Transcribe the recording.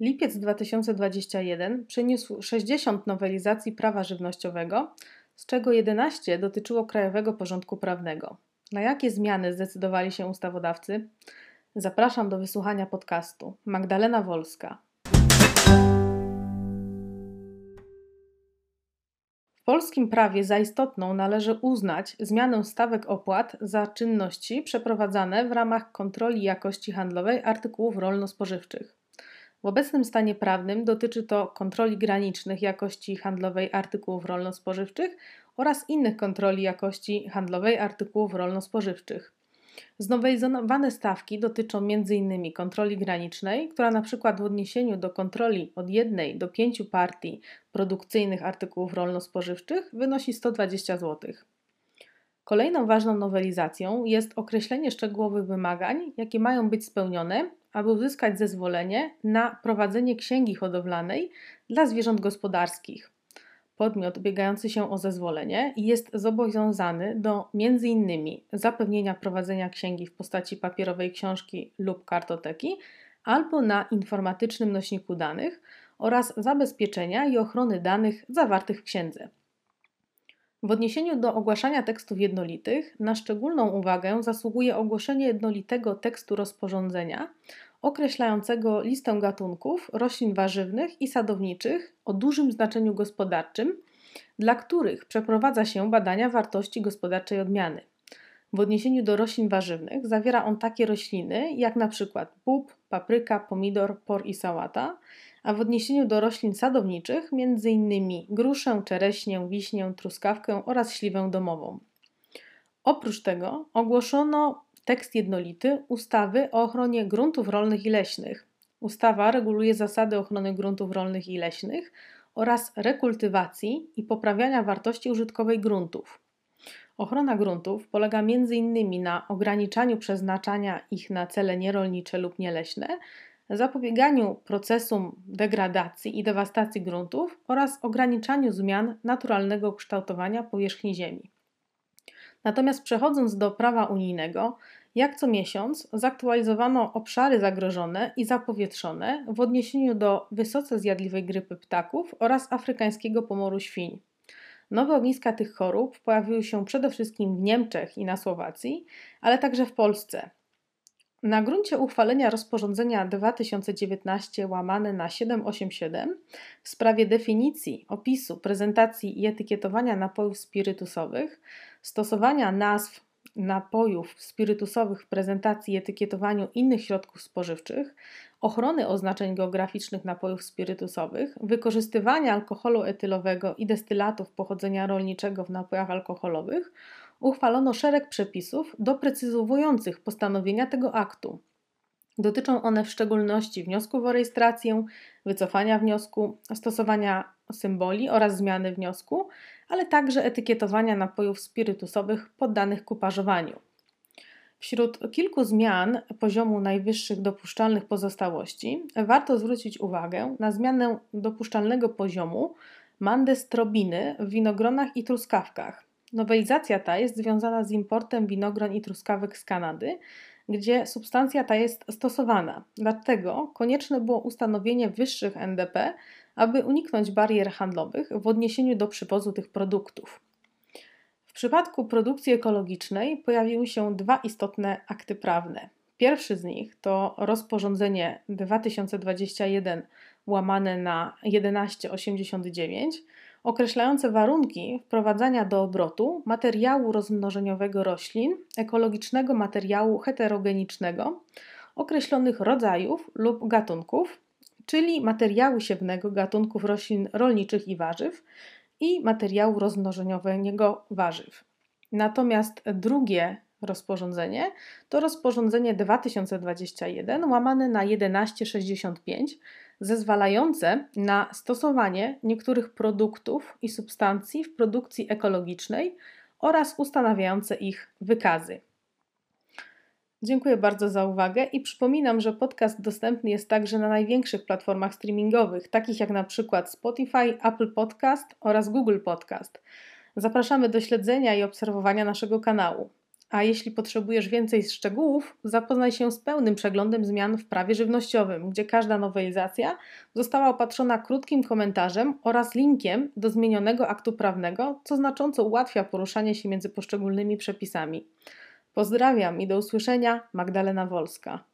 Lipiec 2021 przyniósł 60 nowelizacji prawa żywnościowego, z czego 11 dotyczyło krajowego porządku prawnego. Na jakie zmiany zdecydowali się ustawodawcy? Zapraszam do wysłuchania podcastu. Magdalena Wolska. W polskim prawie za istotną należy uznać zmianę stawek opłat za czynności przeprowadzane w ramach kontroli jakości handlowej artykułów rolno-spożywczych. W obecnym stanie prawnym dotyczy to kontroli granicznych jakości handlowej artykułów rolno-spożywczych oraz innych kontroli jakości handlowej artykułów rolno-spożywczych. Znowelizowane stawki dotyczą m.in. kontroli granicznej, która na przykład w odniesieniu do kontroli od jednej do pięciu partii produkcyjnych artykułów rolno-spożywczych wynosi 120 zł. Kolejną ważną nowelizacją jest określenie szczegółowych wymagań, jakie mają być spełnione, aby uzyskać zezwolenie na prowadzenie księgi hodowlanej dla zwierząt gospodarskich. Podmiot ubiegający się o zezwolenie jest zobowiązany do m.in. zapewnienia prowadzenia księgi w postaci papierowej książki lub kartoteki albo na informatycznym nośniku danych oraz zabezpieczenia i ochrony danych zawartych w księdze. W odniesieniu do ogłaszania tekstów jednolitych, na szczególną uwagę zasługuje ogłoszenie jednolitego tekstu rozporządzenia określającego listę gatunków roślin warzywnych i sadowniczych o dużym znaczeniu gospodarczym, dla których przeprowadza się badania wartości gospodarczej odmiany. W odniesieniu do roślin warzywnych zawiera on takie rośliny jak przykład bób, papryka, pomidor, por i sałata, a w odniesieniu do roślin sadowniczych m.in. gruszę, czereśnię, wiśnię, truskawkę oraz śliwę domową. Oprócz tego ogłoszono tekst jednolity ustawy o ochronie gruntów rolnych i leśnych. Ustawa reguluje zasady ochrony gruntów rolnych i leśnych oraz rekultywacji i poprawiania wartości użytkowej gruntów. Ochrona gruntów polega m.in. na ograniczaniu przeznaczania ich na cele nierolnicze lub nieleśne, zapobieganiu procesom degradacji i dewastacji gruntów oraz ograniczaniu zmian naturalnego kształtowania powierzchni ziemi. Natomiast przechodząc do prawa unijnego, jak co miesiąc zaktualizowano obszary zagrożone i zapowietrzone w odniesieniu do wysoce zjadliwej grypy ptaków oraz afrykańskiego pomoru świń. Nowe ogniska tych chorób pojawiły się przede wszystkim w Niemczech i na Słowacji, ale także w Polsce. Na gruncie uchwalenia rozporządzenia 2019 łamane na 787 w sprawie definicji, opisu, prezentacji i etykietowania napojów spirytusowych, stosowania nazw napojów spirytusowych w prezentacji i etykietowaniu innych środków spożywczych, ochrony oznaczeń geograficznych napojów spirytusowych, wykorzystywania alkoholu etylowego i destylatów pochodzenia rolniczego w napojach alkoholowych, uchwalono szereg przepisów doprecyzowujących postanowienia tego aktu. Dotyczą one w szczególności wniosków o rejestrację, wycofania wniosku, stosowania symboli oraz zmiany wniosku, ale także etykietowania napojów spirytusowych poddanych kupażowaniu. Wśród kilku zmian poziomu najwyższych dopuszczalnych pozostałości warto zwrócić uwagę na zmianę dopuszczalnego poziomu mandestrobiny w winogronach i truskawkach. Nowelizacja ta jest związana z importem winogron i truskawek z Kanady, gdzie substancja ta jest stosowana. Dlatego konieczne było ustanowienie wyższych NDP aby uniknąć barier handlowych w odniesieniu do przywozu tych produktów. W przypadku produkcji ekologicznej pojawiły się dwa istotne akty prawne. Pierwszy z nich to rozporządzenie 2021 łamane na 1189 określające warunki wprowadzania do obrotu materiału rozmnożeniowego roślin, ekologicznego materiału heterogenicznego, określonych rodzajów lub gatunków, czyli materiału siewnego gatunków roślin rolniczych i warzyw i materiału rozmnożeniowego warzyw. Natomiast drugie rozporządzenie to rozporządzenie 2021 łamane na 1165 zezwalające na stosowanie niektórych produktów i substancji w produkcji ekologicznej oraz ustanawiające ich wykazy. Dziękuję bardzo za uwagę i przypominam, że podcast dostępny jest także na największych platformach streamingowych, takich jak na przykład Spotify, Apple Podcast oraz Google Podcast. Zapraszamy do śledzenia i obserwowania naszego kanału. A jeśli potrzebujesz więcej szczegółów, zapoznaj się z pełnym przeglądem zmian w prawie żywnościowym, gdzie każda nowelizacja została opatrzona krótkim komentarzem oraz linkiem do zmienionego aktu prawnego, co znacząco ułatwia poruszanie się między poszczególnymi przepisami. Pozdrawiam i do usłyszenia, Magdalena Wolska.